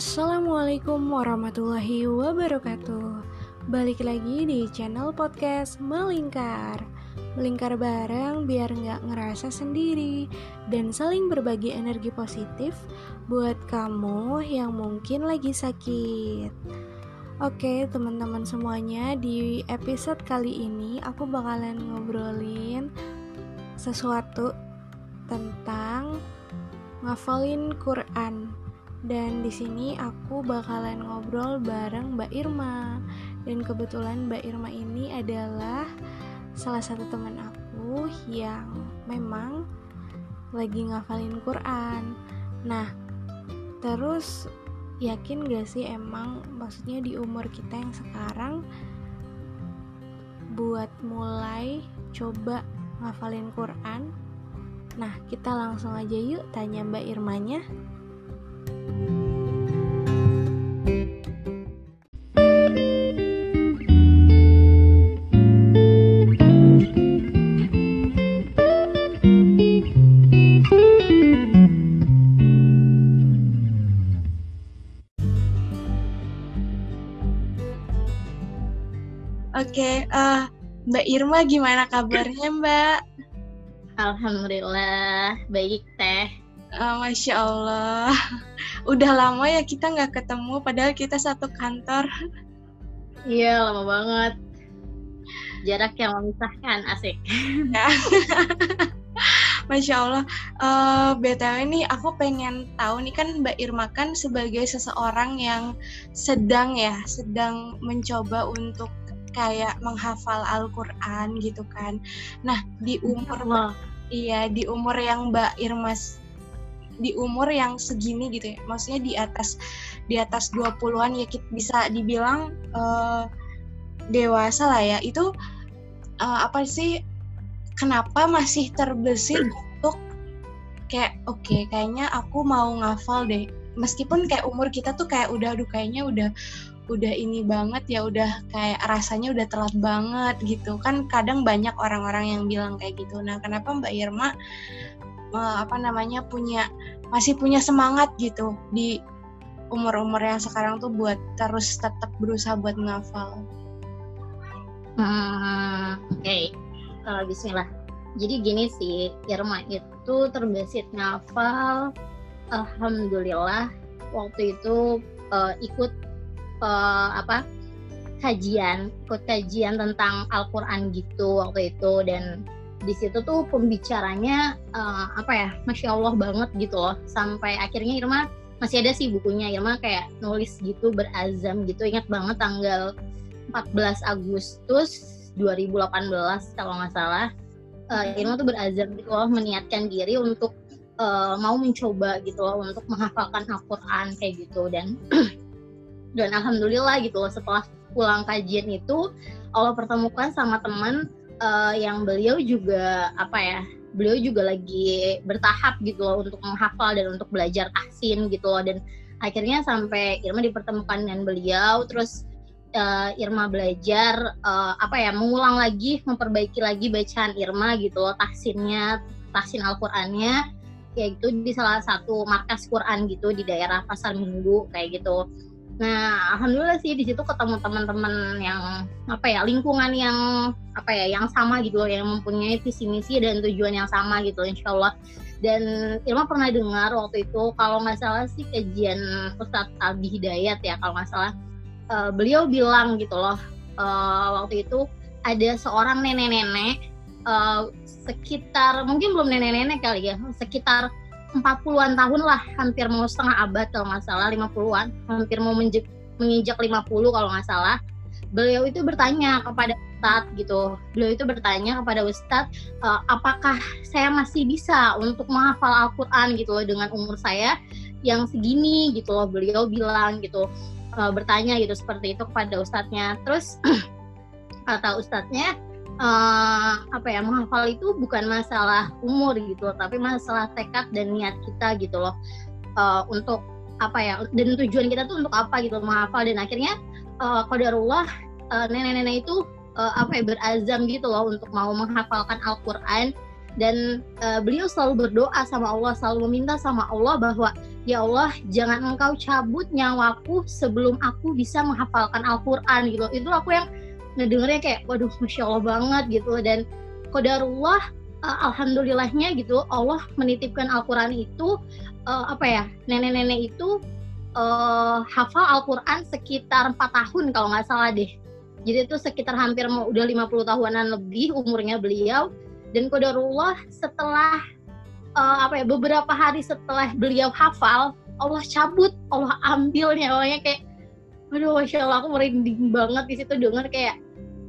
Assalamualaikum warahmatullahi wabarakatuh. Balik lagi di channel podcast Melingkar. Melingkar bareng biar nggak ngerasa sendiri Dan saling berbagi energi positif Buat kamu yang mungkin lagi sakit. Oke teman-teman semuanya Di episode kali ini aku bakalan ngobrolin Sesuatu tentang ngafalin Quran dan di sini aku bakalan ngobrol bareng Mbak Irma. Dan kebetulan Mbak Irma ini adalah salah satu teman aku yang memang lagi ngafalin Quran. Nah, terus yakin gak sih emang maksudnya di umur kita yang sekarang buat mulai coba ngafalin Quran? Nah, kita langsung aja yuk tanya Mbak Irmanya. Uh, Mbak Irma gimana kabarnya Mbak? Alhamdulillah, baik teh. Uh, Masya Allah, udah lama ya kita nggak ketemu, padahal kita satu kantor. Iya, lama banget. Jarak yang memisahkan, asik. Ya. Masya Allah, uh, BTW nih aku pengen tahu nih kan Mbak Irma kan sebagai seseorang yang sedang ya, sedang mencoba untuk kayak menghafal Al-Quran gitu kan. Nah, di umur. Iya, di umur yang Mbak Irma di umur yang segini gitu ya maksudnya di atas di atas 20-an ya kita bisa dibilang uh, dewasa lah ya itu uh, apa sih kenapa masih terbesit untuk kayak oke okay, kayaknya aku mau ngafal deh meskipun kayak umur kita tuh kayak udah aduh kayaknya udah udah ini banget ya udah kayak rasanya udah telat banget gitu kan kadang banyak orang-orang yang bilang kayak gitu nah kenapa Mbak Irma uh, apa namanya punya masih punya semangat gitu di umur-umur yang sekarang tuh buat terus tetap berusaha buat ngafal. Hmm, Oke, okay. uh, Bismillah. Jadi gini sih, Irma itu terbesit ngafal. Alhamdulillah waktu itu uh, ikut uh, apa kajian, ikut kajian tentang Al-Quran gitu waktu itu. Dan di situ tuh pembicaranya uh, apa ya masya allah banget gitu loh. Sampai akhirnya Irma masih ada sih bukunya Irma kayak nulis gitu berazam gitu. Ingat banget tanggal 14 Agustus 2018 kalau nggak salah. Uh, Irma tuh berazam gitu loh meniatkan diri untuk uh, mau mencoba gitu loh untuk menghafalkan Al-Quran kayak gitu. Dan dan alhamdulillah gitu loh setelah pulang kajian itu Allah pertemukan sama teman uh, yang beliau juga apa ya beliau juga lagi bertahap gitu loh untuk menghafal dan untuk belajar tahsin gitu loh. Dan akhirnya sampai Irma dipertemukan dengan beliau terus uh, Irma belajar uh, apa ya mengulang lagi memperbaiki lagi bacaan Irma gitu loh tahsinnya tahsin Al-Qur'annya kayak gitu di salah satu markas Quran gitu di daerah Pasar Minggu kayak gitu Nah, alhamdulillah sih di situ ketemu teman-teman yang apa ya lingkungan yang apa ya yang sama gitu loh, yang mempunyai visi misi dan tujuan yang sama gitu, insya Allah. Dan Irma pernah dengar waktu itu kalau nggak salah sih kajian Ustadz Abi Hidayat ya kalau nggak salah, uh, beliau bilang gitu loh uh, waktu itu ada seorang nenek-nenek uh, sekitar mungkin belum nenek-nenek kali ya, sekitar 40-an tahun lah, hampir mau setengah abad kalau nggak salah, 50-an, hampir mau menjek, menginjak 50 kalau nggak salah. Beliau itu bertanya kepada Ustadz gitu, beliau itu bertanya kepada Ustadz, e, apakah saya masih bisa untuk menghafal Al-Quran gitu loh dengan umur saya yang segini gitu loh, beliau bilang gitu, e, bertanya gitu seperti itu kepada Ustadznya. Terus kata Ustadznya, uh, apa ya menghafal itu bukan masalah umur gitu loh, tapi masalah tekad dan niat kita gitu loh. Uh, untuk apa ya dan tujuan kita tuh untuk apa gitu menghafal. Dan akhirnya uh, qadarullah uh, nenek-nenek itu uh, apa ya berazam gitu loh untuk mau menghafalkan Al-Qur'an. Dan uh, beliau selalu berdoa sama Allah selalu meminta sama Allah bahwa ya Allah jangan engkau cabut nyawaku sebelum aku bisa menghafalkan Al-Quran gitu itu aku yang ngedengernya kayak waduh masya Allah banget gitu. Dan kodarullah uh, alhamdulillahnya gitu Allah menitipkan Al-Quran itu uh, apa ya nenek-nenek itu uh, hafal Al-Quran sekitar 4 tahun kalau nggak salah deh. Jadi itu sekitar hampir mau udah 50 tahunan lebih umurnya beliau. Dan kodarullah setelah uh, apa ya beberapa hari setelah beliau hafal Allah cabut Allah ambil nyawanya kayak aduh masya Allah aku merinding banget di situ dengar kayak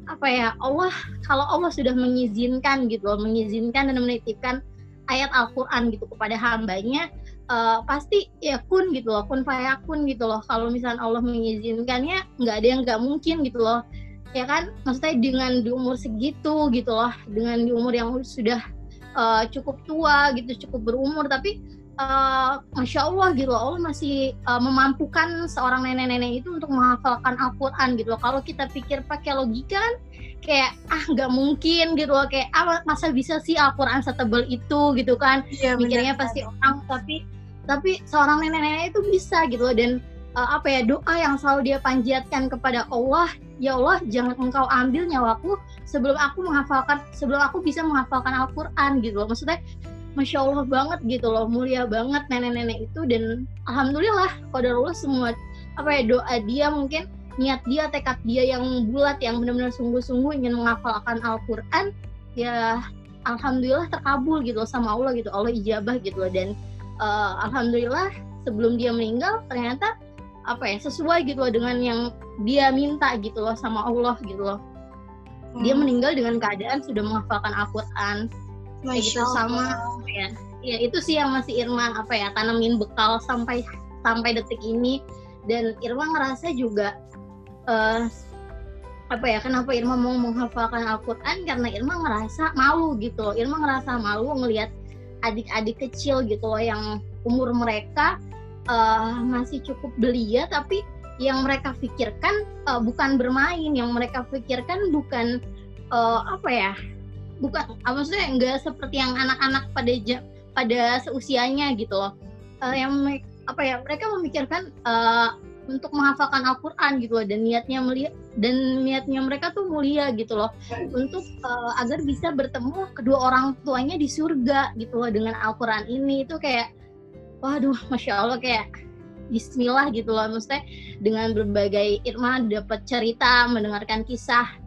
apa ya Allah kalau Allah sudah mengizinkan gitu loh mengizinkan dan menitipkan ayat Al-Quran gitu kepada hambanya uh, pasti ya kun gitu loh kun fayakun gitu loh. Kalau misalnya Allah mengizinkannya nggak ada yang nggak mungkin gitu loh. Ya kan? Maksudnya dengan di umur segitu gitu loh dengan di umur yang sudah uh, cukup tua gitu cukup berumur tapi uh, masya Allah gitu loh Allah masih uh, memampukan seorang nenek-nenek itu untuk menghafalkan Al-Quran gitu loh. Kalau kita pikir pakai logika kan kayak ah nggak mungkin gitu loh. Kayak ah masa bisa sih Al-Quran setebal itu? gitu kan. Ya, mikirnya pasti orang tapi tapi seorang nenek-nenek itu bisa gitu loh. Dan uh, apa ya doa yang selalu dia panjatkan kepada Allah ya Allah jangan engkau ambil nyawaku sebelum aku menghafalkan sebelum aku bisa menghafalkan Al-Quran gitu loh. Maksudnya Masya Allah banget gitu loh mulia banget nenek-nenek itu dan Alhamdulillah Allah semua apa ya doa dia mungkin niat dia tekad dia yang bulat yang benar-benar sungguh-sungguh ingin menghafalkan Al-Quran ya Alhamdulillah terkabul gitu loh sama Allah gitu Allah ijabah gitu loh dan uh, Alhamdulillah sebelum dia meninggal ternyata apa ya sesuai gitu loh dengan yang dia minta gitu loh sama Allah gitu loh. Hmm. Dia meninggal dengan keadaan sudah menghafalkan Al-Qur'an. Kayak gitu sama. ya. Ya itu sih yang masih Irman apa ya tanamin bekal sampai sampai detik ini. Dan Irma ngerasa juga uh, apa ya kenapa Irma mau menghafalkan Al-Qur'an? Karena Irma ngerasa malu gitu. Irma ngerasa malu ngelihat adik-adik kecil gitu loh yang umur mereka uh, masih cukup belia tapi yang mereka pikirkan uh, bukan bermain. Yang mereka pikirkan bukan uh, apa ya bukan uh, maksudnya enggak seperti yang anak-anak pada pada seusianya gitu loh. Uh, yang apa ya mereka memikirkan uh, untuk menghafalkan Al-Quran gitu loh dan niatnya mulia dan niatnya mereka tuh mulia gitu loh. Untuk uh, agar bisa bertemu kedua orang tuanya di surga gitu loh dengan Al-Quran ini. Itu kayak waduh masya Allah kayak Bismillah gitu loh. Maksudnya dengan berbagai Irma dapat cerita mendengarkan kisah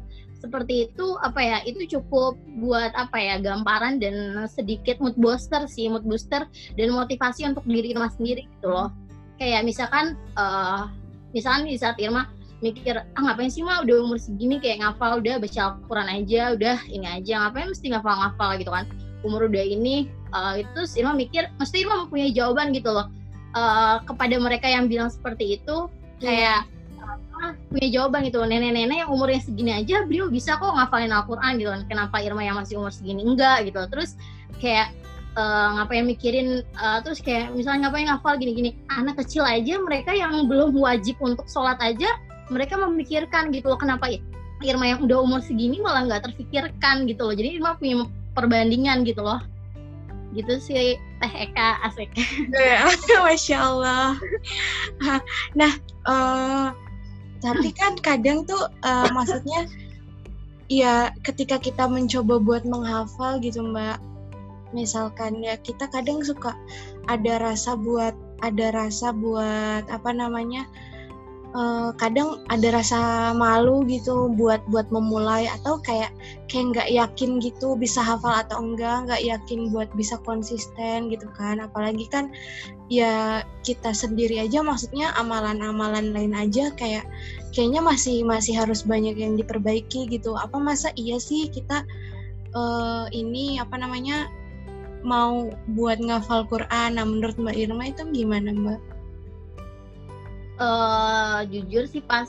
seperti itu apa ya itu cukup buat apa ya gambaran dan sedikit mood booster sih mood booster dan motivasi untuk diri Irma sendiri gitu loh. Kayak misalkan uh, misalkan di saat Irma mikir ah ngapain sih mah udah umur segini kayak ngafal udah baca Al-Quran aja udah ini aja ngapain mesti ngafal-ngafal? Gitu kan. Umur udah ini uh, itu Irma mikir mesti Irma mempunyai jawaban gitu loh. Uh, kepada mereka yang bilang seperti itu kayak uh, punya jawaban gitu nenek-nenek yang umurnya segini aja beliau bisa kok ngafalin Al-Quran gitu kan. Kenapa Irma yang masih umur segini? Enggak gitu. Terus kayak uh, ngapain mikirin uh, terus kayak misalnya ngapain ngafal gini-gini. Anak kecil aja mereka yang belum wajib untuk sholat aja mereka memikirkan gitu loh kenapa Irma yang udah umur segini malah nggak terfikirkan gitu loh. Jadi Irma punya perbandingan gitu loh. Gitu sih Teh Eka asik ya, Masya Allah. Nah uh, tapi kan kadang tuh uh, maksudnya ya ketika kita mencoba buat menghafal gitu mbak. Misalkan ya kita kadang suka ada rasa buat ada rasa buat apa namanya uh, kadang ada rasa malu gitu buat buat memulai atau kayak kayak nggak yakin gitu bisa hafal atau enggak nggak yakin buat bisa konsisten gitu kan. Apalagi kan ya kita sendiri aja maksudnya amalan-amalan lain aja kayak kayaknya masih masih harus banyak yang diperbaiki gitu. Apa masa iya sih kita uh, ini apa namanya mau buat ngafal Quran? Nah menurut Mbak Irma itu gimana Mbak? Uh, jujur sih pas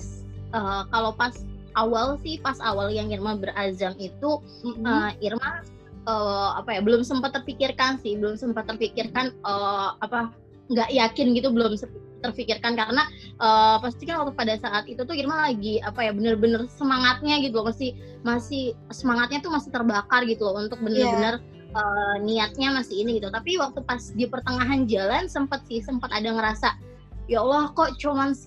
uh, kalau pas awal sih pas awal yang Irma berazam itu mm-hmm. uh, Irma uh, apa ya belum sempat terpikirkan sih belum sempat terpikirkan uh, apa nggak yakin gitu belum terpikirkan karena uh, pasti kan waktu pada saat itu tuh Irma lagi apa ya bener-bener semangatnya gitu loh masih masih semangatnya tuh masih terbakar gitu loh untuk bener-bener yeah uh, niatnya masih ini gitu tapi waktu pas di pertengahan jalan sempat sih sempat ada ngerasa ya Allah kok cuman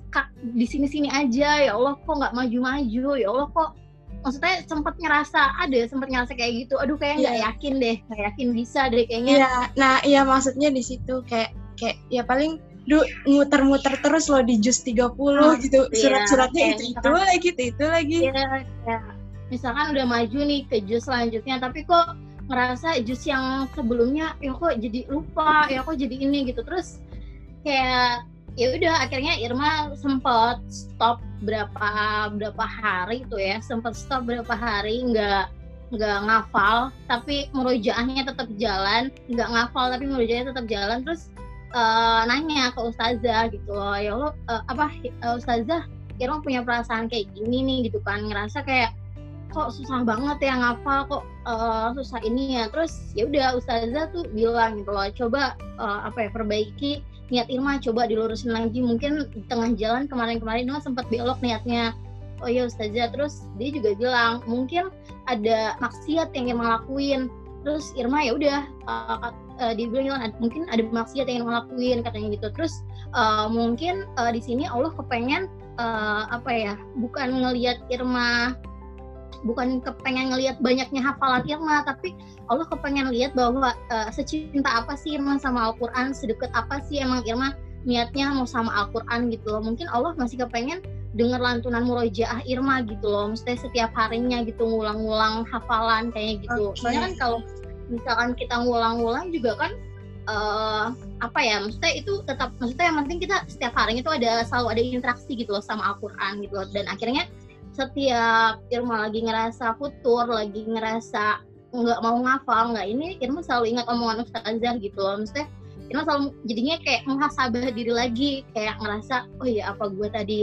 di sini-sini aja? Ya Allah kok nggak maju-maju? Ya Allah kok maksudnya sempat ngerasa ada sempat ngerasa kayak gitu. Aduh kayak nggak yeah. yakin deh nggak yakin bisa deh kayaknya. Iya yeah. nah iya maksudnya di situ kayak kayak ya paling du muter-muter terus loh di jus 30 hmm, gitu. iya, surat-suratnya itu itu lagi itu itu lagi. Iya, iya. misalkan udah maju nih ke jus selanjutnya tapi kok ngerasa jus yang sebelumnya ya kok jadi lupa ya kok jadi ini gitu. Terus kayak ya udah akhirnya Irma sempat stop berapa berapa hari itu ya sempat stop berapa hari nggak nggak ngafal tapi merujaahnya tetap jalan nggak ngafal tapi merujaahnya tetap jalan terus uh, nanya ke ustazah gitu loh ya lo uh, apa uh, ustazah Irma punya perasaan kayak gini nih gitu kan ngerasa kayak kok susah banget ya ngafal kok uh, susah ini ya. Terus ya udah ustazah tuh bilang gitu loh coba uh, apa ya perbaiki niat Irma coba dilurusin lagi. Mungkin di tengah jalan kemarin-kemarin Irma sempat belok niatnya. Oh ya ustazah. Terus dia juga bilang mungkin ada maksiat yang Irma lakuin. Terus Irma ya udah uh, uh, dia bilang mungkin ada maksiat yang Irma lakuin katanya gitu. Terus uh, mungkin uh, di sini Allah kepengen uh, apa ya bukan ngelihat Irma bukan kepengen ngelihat banyaknya hafalan Irma tapi Allah kepengen lihat bahwa uh, secinta apa sih Irma sama Al-Quran sedekat apa sih emang Irma niatnya mau sama Al-Quran gitu loh. Mungkin Allah masih kepengen dengar lantunan murojaah Irma gitu loh. Mesti setiap harinya gitu ngulang-ngulang hafalan kayak gitu. Okay. soalnya kan kalau misalkan kita ngulang-ngulang juga kan uh, apa ya maksudnya itu tetap maksudnya yang penting kita setiap harinya itu ada selalu ada interaksi gitu loh sama Al-Quran gitu loh. Dan akhirnya setiap Irma lagi ngerasa futur, lagi ngerasa nggak mau ngafal, nggak ini Irma selalu ingat omongan Ustazah gitu loh. Maksudnya Irma selalu jadinya kayak muhasabah diri lagi, kayak ngerasa, oh iya apa gue tadi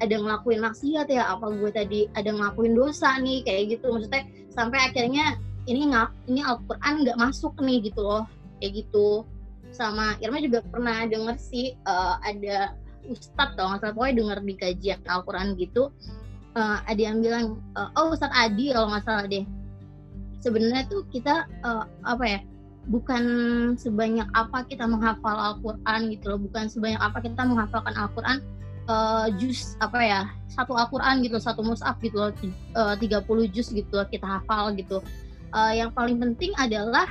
ada ngelakuin maksiat ya, apa gue tadi ada ngelakuin dosa nih, kayak gitu. Maksudnya sampai akhirnya ini nggak ini Al-Quran nggak masuk nih gitu loh, kayak gitu. Sama Irma juga pernah denger sih uh, ada Ustadz kalau nggak salah pokoknya denger di kajian Al-Quran gitu uh, ada yang bilang uh, oh Ustadz Adi kalau nggak salah deh. Sebenarnya tuh kita uh, apa ya bukan sebanyak apa kita menghafal Al-Quran gitu loh bukan sebanyak apa kita menghafalkan Al-Quran uh, juz apa ya satu Al-Quran gitu satu mushaf gitu loh uh, 30 juz gitu loh kita hafal gitu. Uh, yang paling penting adalah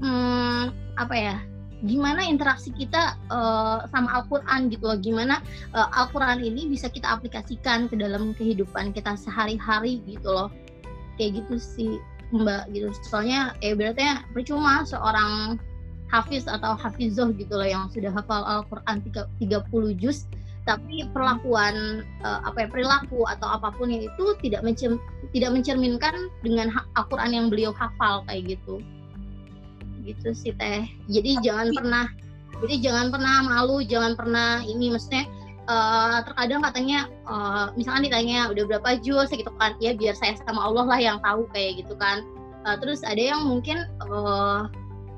hmm, apa ya gimana interaksi kita uh, sama Al-Quran gitu loh. Gimana uh, Al-Quran ini bisa kita aplikasikan ke dalam kehidupan kita sehari-hari gitu loh. Kayak gitu sih mbak gitu. Soalnya ya berarti percuma seorang hafiz atau hafizoh gitu loh yang sudah hafal Al-Quran 30 juz tapi perlakuan uh, apa ya perilaku atau apa pun yang itu tidak mencer tidak mencerminkan dengan Al-Quran yang beliau hafal kayak gitu gitu sih teh. Jadi Tapi... jangan pernah jadi jangan pernah malu jangan pernah ini maksudnya uh, terkadang katanya uh, misalkan ditanya udah berapa juz gitu kan. Ya biar saya sama Allah lah yang tahu kayak gitu kan. Uh, terus ada yang mungkin uh,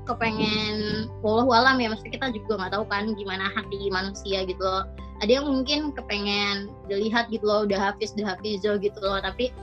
kepengen walau alam ya maksudnya kita juga nggak tahu kan gimana hati manusia gitu loh. Ada yang mungkin kepengen dilihat gitu loh udah hafiz udah hafiz gitu loh. Tapi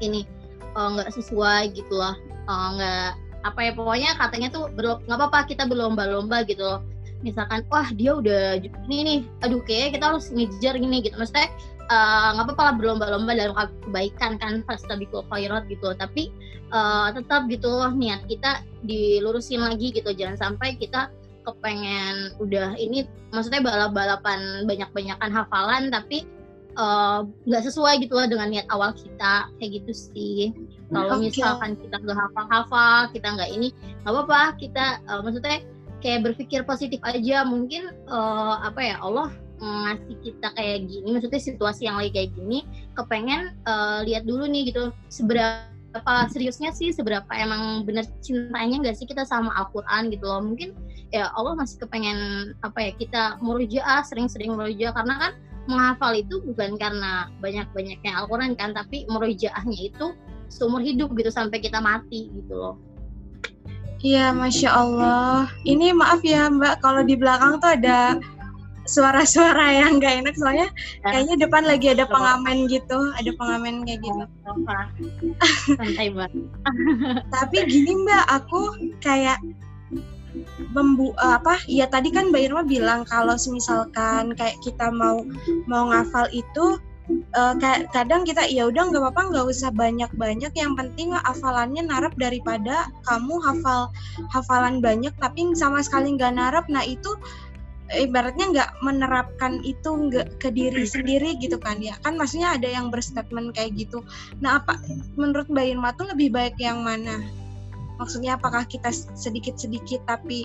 ini nggak uh, sesuai gitu loh. Nggak apa ya pokoknya katanya tuh nggak apa-apa kita berlomba-lomba gitu loh. Misalkan wah dia udah ini nih aduh kayak kita harus ngejar gini gitu. Maksudnya eh, nggak uh, apa-apa lah berlomba-lomba dalam kebaikan kan fastabiqul khairat gitu tapi uh, tetap gitu loh niat kita dilurusin lagi gitu. Jangan sampai kita kepengen udah ini maksudnya balap-balapan banyak-banyakan hafalan tapi Eh, nggak uh, sesuai gitu loh dengan niat awal kita. Kayak gitu sih kalau okay. misalkan kita nggak hafal-hafal kita nggak ini nggak apa-apa. Kita uh, maksudnya kayak berpikir positif aja. Mungkin uh, apa ya Allah ngasih kita kayak gini maksudnya situasi yang lagi kayak gini kepengen uh, lihat dulu nih gitu seberapa seriusnya sih seberapa emang bener cintanya nggak sih kita sama Al-Quran gitu loh. Mungkin ya Allah masih kepengen apa ya kita merujaah sering-sering merujaah karena kan menghafal itu bukan karena banyak-banyaknya Al-Quran kan, tapi merojaahnya itu seumur hidup gitu sampai kita mati gitu loh. Iya, masya Allah. Ini maaf ya Mbak, kalau di belakang tuh ada suara-suara yang nggak enak soalnya ya. kayaknya depan lagi ada pengamen gitu ada pengamen kayak gitu santai banget tapi gini mbak aku kayak membu apa ya tadi kan Mbak Irma bilang kalau misalkan kayak kita mau mau ngafal itu uh, kadang kita ya udah nggak apa-apa nggak usah banyak-banyak. Yang penting hafalannya narap daripada kamu hafal hafalan banyak tapi sama sekali nggak narap. Nah itu ibaratnya nggak menerapkan itu nggak ke diri sendiri gitu kan ya. Kan maksudnya ada yang berstatement kayak gitu. Nah apa menurut Mbak Irma tuh lebih baik yang mana? Maksudnya apakah kita sedikit-sedikit tapi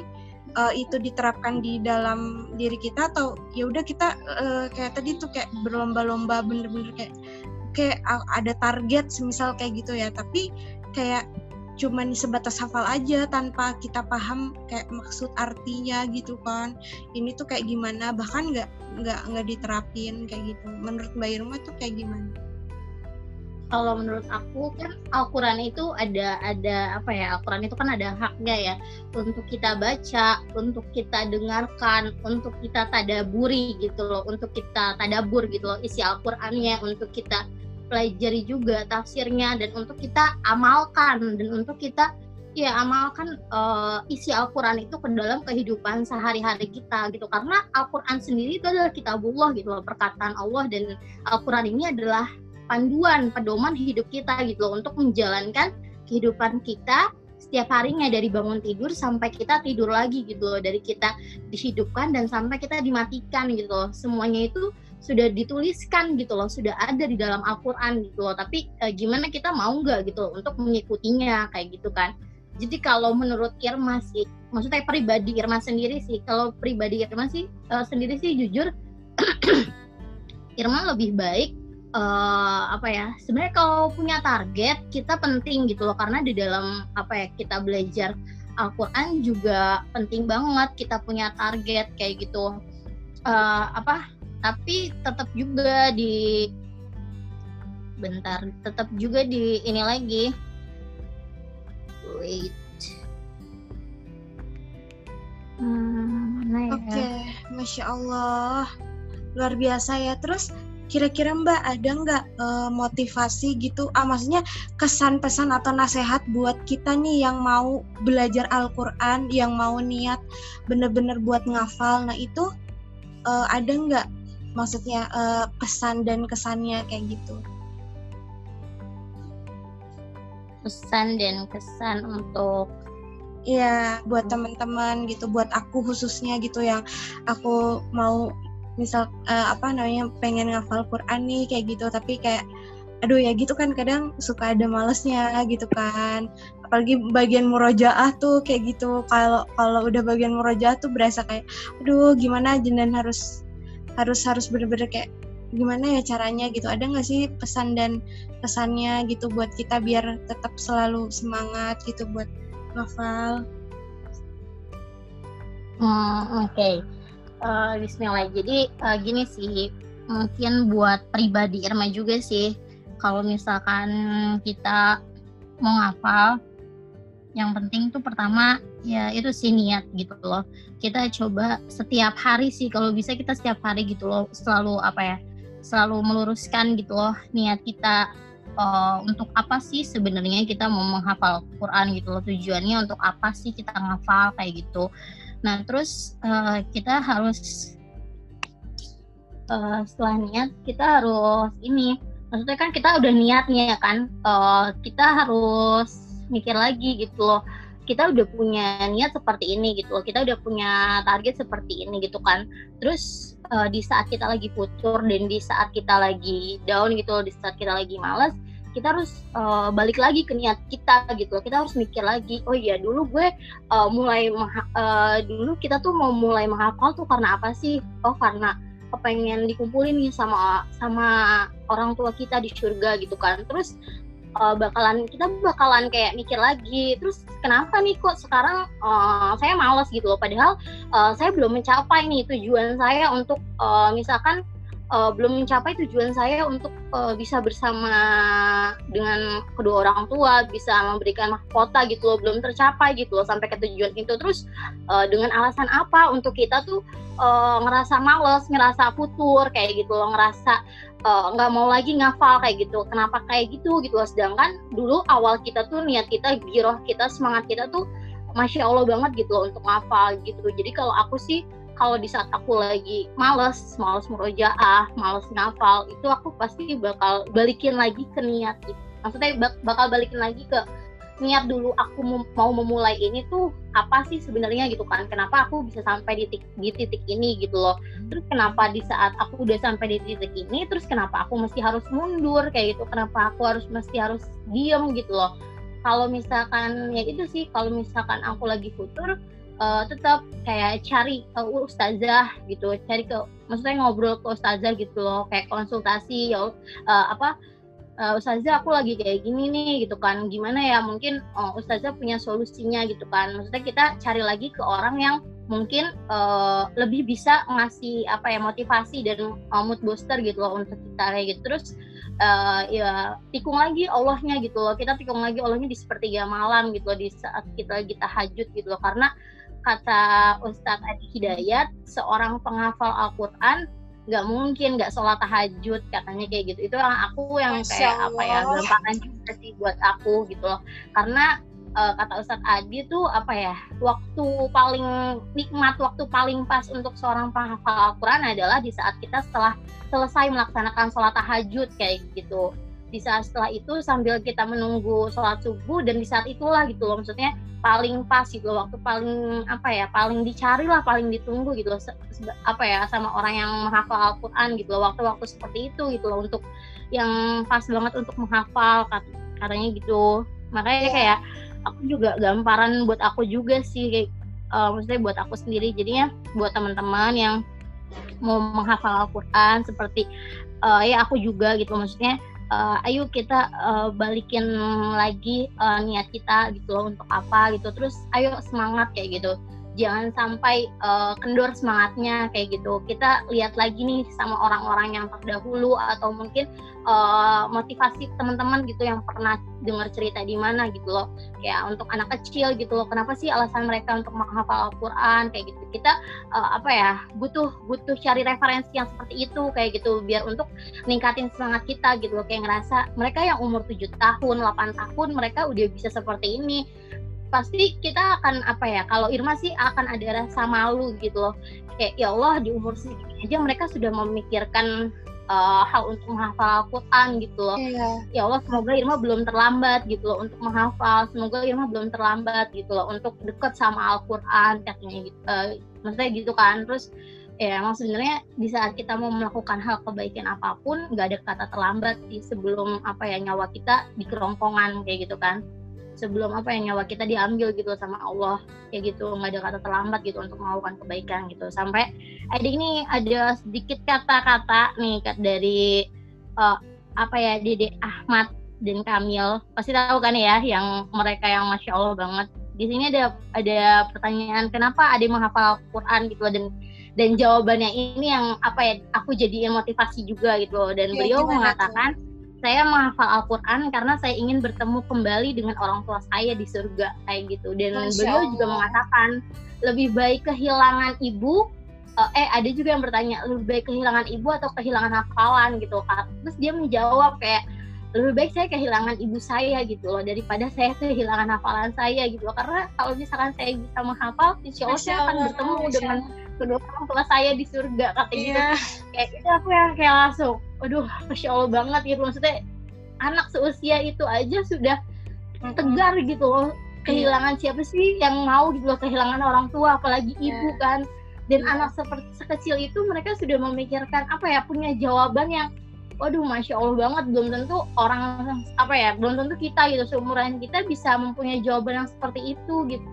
uh, itu diterapkan di dalam diri kita atau ya udah kita uh, kayak tadi tuh kayak berlomba-lomba bener-bener kayak kayak ada target semisal kayak gitu ya. Tapi kayak cuman sebatas hafal aja tanpa kita paham kayak maksud artinya gitu kan. Ini tuh kayak gimana? Bahkan nggak nggak nggak diterapin kayak gitu. Menurut Mbak Irma tuh kayak gimana? Kalau menurut aku kan Al-Quran itu ada ada apa ya Al-Quran itu kan ada haknya ya. Untuk kita baca untuk kita dengarkan untuk kita tadaburi gitu loh untuk kita tadabur gitu loh isi Al-Qurannya untuk kita pelajari juga tafsirnya dan untuk kita amalkan dan untuk kita ya amalkan uh, isi Al-Quran itu ke dalam kehidupan sehari-hari kita gitu. Karena Al-Quran sendiri itu adalah kitabullah gitu loh perkataan Allah dan Al-Quran ini adalah panduan pedoman hidup kita gitu loh untuk menjalankan kehidupan kita setiap harinya dari bangun tidur sampai kita tidur lagi gitu loh dari kita dihidupkan dan sampai kita dimatikan gitu loh. Semuanya itu sudah dituliskan gitu loh sudah ada di dalam Al-Quran gitu loh. Tapi e, gimana kita mau nggak gitu loh, untuk mengikutinya kayak gitu kan. Jadi kalau menurut Irma sih maksudnya pribadi Irma sendiri sih kalau pribadi Irma sih e, sendiri sih jujur Irma lebih baik uh, apa ya sebenarnya kalau punya target kita penting gitu loh. Karena di dalam apa ya kita belajar Al-Quran juga penting banget kita punya target kayak gitu. Uh, apa tapi tetap juga di bentar tetap juga di ini lagi. Wait. Hmm, ya? oke okay. masya Allah. Luar biasa ya. Terus kira-kira Mbak ada nggak uh, motivasi gitu? Ah maksudnya kesan pesan atau nasihat buat kita nih yang mau belajar Al-Qur'an, yang mau niat bener-bener buat ngafal. Nah, itu uh, ada nggak maksudnya uh, pesan dan kesannya kayak gitu? Pesan dan kesan untuk Iya, buat teman-teman gitu, buat aku khususnya gitu yang aku mau misal uh, apa namanya pengen ngafal Quran nih kayak gitu. Tapi kayak aduh ya gitu kan kadang suka ada malesnya gitu kan. Apalagi bagian murojaah tuh kayak gitu. Kalau kalau udah bagian murojaah tuh berasa kayak aduh gimana dan harus harus harus bener-bener kayak gimana ya caranya gitu. Ada nggak sih pesan dan pesannya gitu buat kita biar tetap selalu semangat gitu buat ngafal? Hmm, oke. okay uh, Bismillah. Jadi uh, gini sih, mungkin buat pribadi Irma juga sih, kalau misalkan kita mau ngafal, yang penting tuh pertama ya itu sih niat gitu loh. Kita coba setiap hari sih, kalau bisa kita setiap hari gitu loh, selalu apa ya, selalu meluruskan gitu loh niat kita uh, untuk apa sih sebenarnya kita mau menghafal Quran gitu loh tujuannya untuk apa sih kita ngafal kayak gitu Nah, terus uh, kita harus uh, setelah niat kita harus ini, maksudnya kan kita udah niatnya kan, uh, kita harus mikir lagi gitu loh. Kita udah punya niat seperti ini gitu loh. Kita udah punya target seperti ini gitu kan. Terus uh, di saat kita lagi putur dan di saat kita lagi down gitu loh, di saat kita lagi males, kita harus uh, balik lagi ke niat kita gitu loh. Kita harus mikir lagi, oh iya dulu gue uh, mulai uh, dulu kita tuh mau mulai menghafal tuh karena apa sih? Oh karena kepengen dikumpulin nih sama sama orang tua kita di surga gitu kan. Terus uh, bakalan kita bakalan kayak mikir lagi. Terus kenapa nih kok sekarang uh, saya males gitu loh padahal uh, saya belum mencapai nih tujuan saya untuk uh, misalkan uh, belum mencapai tujuan saya untuk uh, bisa bersama dengan kedua orang tua, bisa memberikan mahkota gitu loh, belum tercapai gitu loh sampai ke tujuan itu. Terus uh, dengan alasan apa untuk kita tuh uh, ngerasa males, ngerasa futur kayak gitu loh, ngerasa nggak uh, mau lagi ngafal kayak gitu. Kenapa kayak gitu gitu loh? Sedangkan dulu awal kita tuh niat kita, giroh kita, semangat kita tuh masya Allah banget gitu loh untuk ngafal gitu. Jadi kalau aku sih kalau di saat aku lagi males, males murojaah, males ngafal, itu aku pasti bakal balikin lagi ke niat gitu. Maksudnya bak bakal balikin lagi ke niat dulu aku mau memulai ini tuh apa sih sebenarnya gitu kan? Kenapa aku bisa sampai di titik, di titik ini gitu loh? Terus kenapa di saat aku udah sampai di titik ini terus kenapa aku mesti harus mundur kayak gitu? Kenapa aku harus mesti harus diem gitu loh? Kalau misalkan ya itu sih kalau misalkan aku lagi futur uh, tetap kayak cari uh, ustazah gitu cari ke maksudnya ngobrol ke ustazah gitu loh kayak konsultasi ya uh, apa uh, ustazah aku lagi kayak gini nih gitu kan gimana ya mungkin uh, ustazah punya solusinya gitu kan. Maksudnya kita cari lagi ke orang yang mungkin uh, lebih bisa ngasih apa ya motivasi dan uh, mood booster gitu loh untuk kita kayak gitu. Terus uh, ya tikung lagi Allahnya gitu loh kita tikung lagi Allahnya di sepertiga malam gitu loh di saat kita lagi tahajud gitu loh. Karena kata Ustadz Adi Hidayat seorang penghafal Al-Quran nggak mungkin nggak sholat tahajud katanya kayak gitu. Itu orang aku yang Masya kayak Allah. apa ya gampang juga sih buat aku gitu loh. Karena uh, kata Ustadz Adi tuh apa ya waktu paling nikmat waktu paling pas untuk seorang penghafal Al-Quran adalah di saat kita setelah selesai melaksanakan sholat tahajud kayak gitu di saat setelah itu sambil kita menunggu sholat subuh dan di saat itulah gitu loh maksudnya paling pas gitu loh, waktu paling apa ya paling dicari lah paling ditunggu gitu loh apa ya sama orang yang menghafal Al-Quran gitu loh waktu-waktu seperti itu gitu loh untuk yang pas banget untuk menghafal katanya gitu makanya yeah. kayak aku juga gamparan buat aku juga sih kayak uh, maksudnya buat aku sendiri jadinya buat teman-teman yang mau menghafal Al-Quran seperti uh, ya aku juga gitu maksudnya uh, ayo kita uh, balikin lagi uh, niat kita gitu loh untuk apa gitu. Terus ayo semangat kayak gitu jangan sampai uh, kendor semangatnya kayak gitu. Kita lihat lagi nih sama orang-orang yang terdahulu atau mungkin uh, motivasi teman-teman gitu yang pernah dengar cerita di mana gitu loh. Kayak untuk anak kecil gitu loh kenapa sih alasan mereka untuk menghafal Al-Quran kayak gitu. Kita uh, apa ya butuh butuh cari referensi yang seperti itu kayak gitu biar untuk ningkatin semangat kita gitu loh. Kayak ngerasa mereka yang umur 7 tahun 8 tahun mereka udah bisa seperti ini pasti kita akan apa ya kalau Irma sih akan ada rasa malu gitu loh. Kayak ya Allah di umur segini aja mereka sudah memikirkan uh, hal untuk menghafal Al-Quran gitu loh. Yeah. ya Allah semoga Irma belum terlambat gitu loh untuk menghafal. Semoga Irma belum terlambat gitu loh untuk dekat sama Al-Quran katanya gitu uh, maksudnya gitu kan. Terus ya emang sebenarnya di saat kita mau melakukan hal kebaikan apa pun nggak ada kata terlambat sih sebelum apa ya nyawa kita di kerongkongan kayak gitu kan sebelum apa yang nyawa kita diambil gitu sama Allah. Kayak gitu nggak ada kata terlambat gitu untuk melakukan kebaikan gitu. Sampai adik ini ada sedikit kata-kata nih dari uh, apa ya Dede Ahmad dan Kamil. Pasti tahu kan ya yang mereka yang masya Allah banget. Di sini ada ada pertanyaan kenapa ada menghafal Quran gitu dan dan jawabannya ini yang apa ya aku jadi motivasi juga gitu dan ya, beliau mengatakan tuh? Saya menghafal Al-Quran karena saya ingin bertemu kembali dengan orang tua saya di surga kayak gitu. Dan Masya beliau Allah. juga mengatakan lebih baik kehilangan ibu uh, eh ada juga yang bertanya lebih baik kehilangan ibu atau kehilangan hafalan gitu. Terus dia menjawab kayak lebih baik saya kehilangan ibu saya gitu loh daripada saya kehilangan hafalan saya gitu loh. Karena kalau misalkan saya bisa menghafal insya Allah saya akan bertemu Masya dengan kedua orang tua saya di surga katanya. Yeah. gitu kayak itu aku yang kayak langsung waduh masya allah banget gitu. Maksudnya anak seusia itu aja sudah tegar gitu loh kehilangan siapa sih yang mau gitu loh kehilangan orang tua apalagi yeah. ibu kan. Dan yeah. anak seperti sekecil itu mereka sudah memikirkan apa ya punya jawaban yang waduh masya allah banget belum tentu orang apa ya belum tentu kita gitu seumuran kita bisa mempunyai jawaban yang seperti itu gitu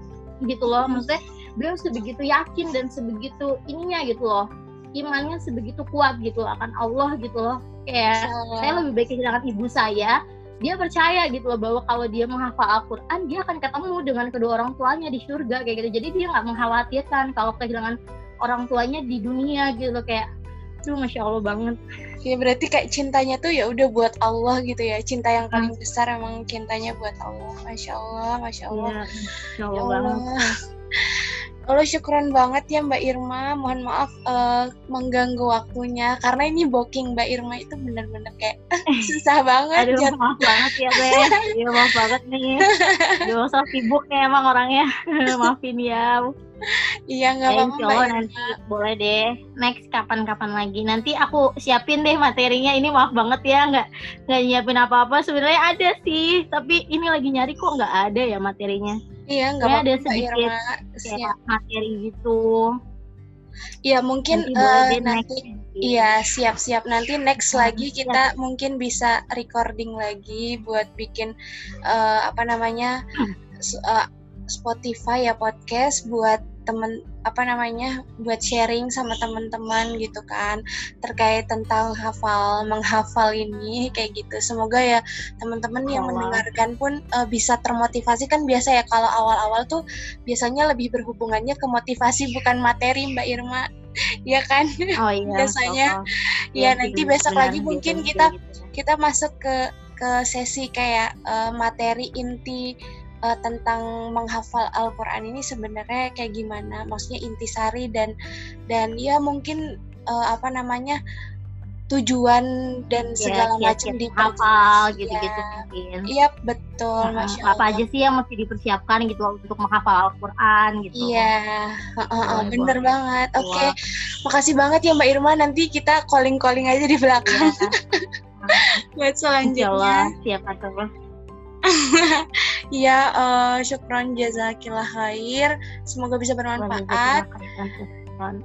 gitu loh. Maksudnya beliau sebegitu yakin dan sebegitu ininya gitu loh. Imannya sebegitu kuat gitu loh, akan Allah gitu loh. Kayak oh. saya lebih baik kehilangan ibu saya dia percaya gitu loh bahwa kalau dia menghafal Al-Quran dia akan ketemu dengan kedua orang tuanya di surga kayak gitu. Jadi dia nggak mengkhawatirkan kalau kehilangan orang tuanya di dunia gitu loh kayak itu masya allah banget. Ya berarti kayak cintanya tuh ya udah buat Allah gitu ya. Cinta yang paling hmm. besar emang cintanya buat Allah. Masya Allah masya Allah. Ya, masya Allah, ya Allah. Allah syukuran banget ya Mbak Irma. Mohon maaf uh, mengganggu waktunya karena ini booking Mbak Irma itu bener-bener kayak susah banget. Aduh, maaf banget ya Be. Ya maaf banget nih. Aduh, so sibuk nih emang orangnya. Maafin ya. Iya nggak apa-apa Mbak nanti boleh deh. Next kapan-kapan lagi. Nanti aku siapin deh materinya. Ini maaf banget ya nggak nggak nyiapin apa-apa. Sebenarnya ada sih, tapi ini lagi nyari kok nggak ada ya materinya. Iya, nggak apa-apa. Ada sedikit kayak materi gitu. Iya, mungkin nanti, uh, nanti iya siap-siap nanti next hmm, lagi kita siap. mungkin bisa recording lagi buat bikin uh, apa namanya uh, Spotify ya podcast buat temen apa namanya buat sharing sama teman-teman gitu kan terkait tentang hafal menghafal ini kayak gitu. Semoga ya teman-teman yang mendengarkan pun uh, bisa termotivasi. Kan biasa ya kalau awal-awal tuh biasanya lebih berhubungannya ke motivasi bukan materi Mbak Irma. Ya kan? Oh, iya, biasanya ya, ya nanti besok lagi gitu, mungkin kita gitu. kita masuk ke ke sesi kayak uh, materi inti uh, tentang menghafal Al-Qur'an ini sebenarnya kayak gimana? Maksudnya intisari dan dan ya mungkin uh, apa namanya? tujuan dan ya, segala macam di hafal gitu-gitu mungkin. Iya, betul, uh, Masya Allah. Apa aja sih yang mesti dipersiapkan gitu untuk menghafal Al-Qur'an gitu. Iya, uh, uh, uh, bener banget. Oke. Okay. Makasih banget ya Mbak Irma, nanti kita calling-calling aja di belakang. Ya. Buat selanjutnya. Siap, Iya, uh, syukron jazakillah khair. Semoga bisa bermanfaat.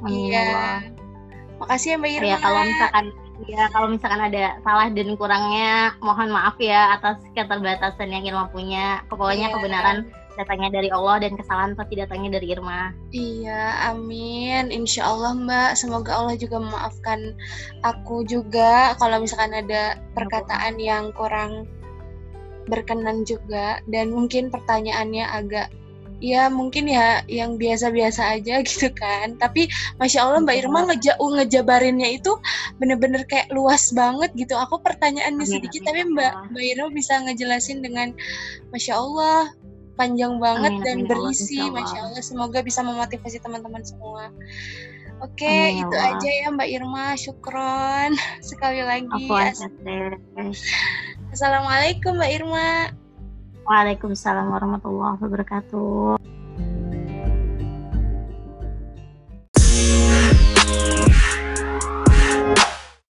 Iya. Makasih ya Mbak Irma. Ya, kalau misalkan ya kalau misalkan ada salah dan kurangnya mohon maaf ya atas keterbatasan yang Irma punya. Pokoknya yeah. kebenaran datangnya dari Allah dan kesalahan pasti datangnya dari Irma. Iya, amin. Insya Allah Mbak, semoga Allah juga memaafkan aku juga kalau misalkan ada perkataan yang kurang berkenan juga. Dan mungkin pertanyaannya agak ya mungkin ya yang biasa-biasa aja gitu kan. Tapi masya allah mbak Irma ngeja ngejabarinnya itu bener-bener kayak luas banget gitu. Aku pertanyaannya sedikit tapi mbak mbak Irma bisa ngejelasin dengan masya allah panjang banget amin, dan amin, berisi. Allah, masya allah semoga bisa memotivasi teman-teman semua. Oke, okay, itu aja ya Mbak Irma. Syukron sekali lagi. Assalamualaikum Mbak Irma. Waalaikumsalam warahmatullahi wabarakatuh.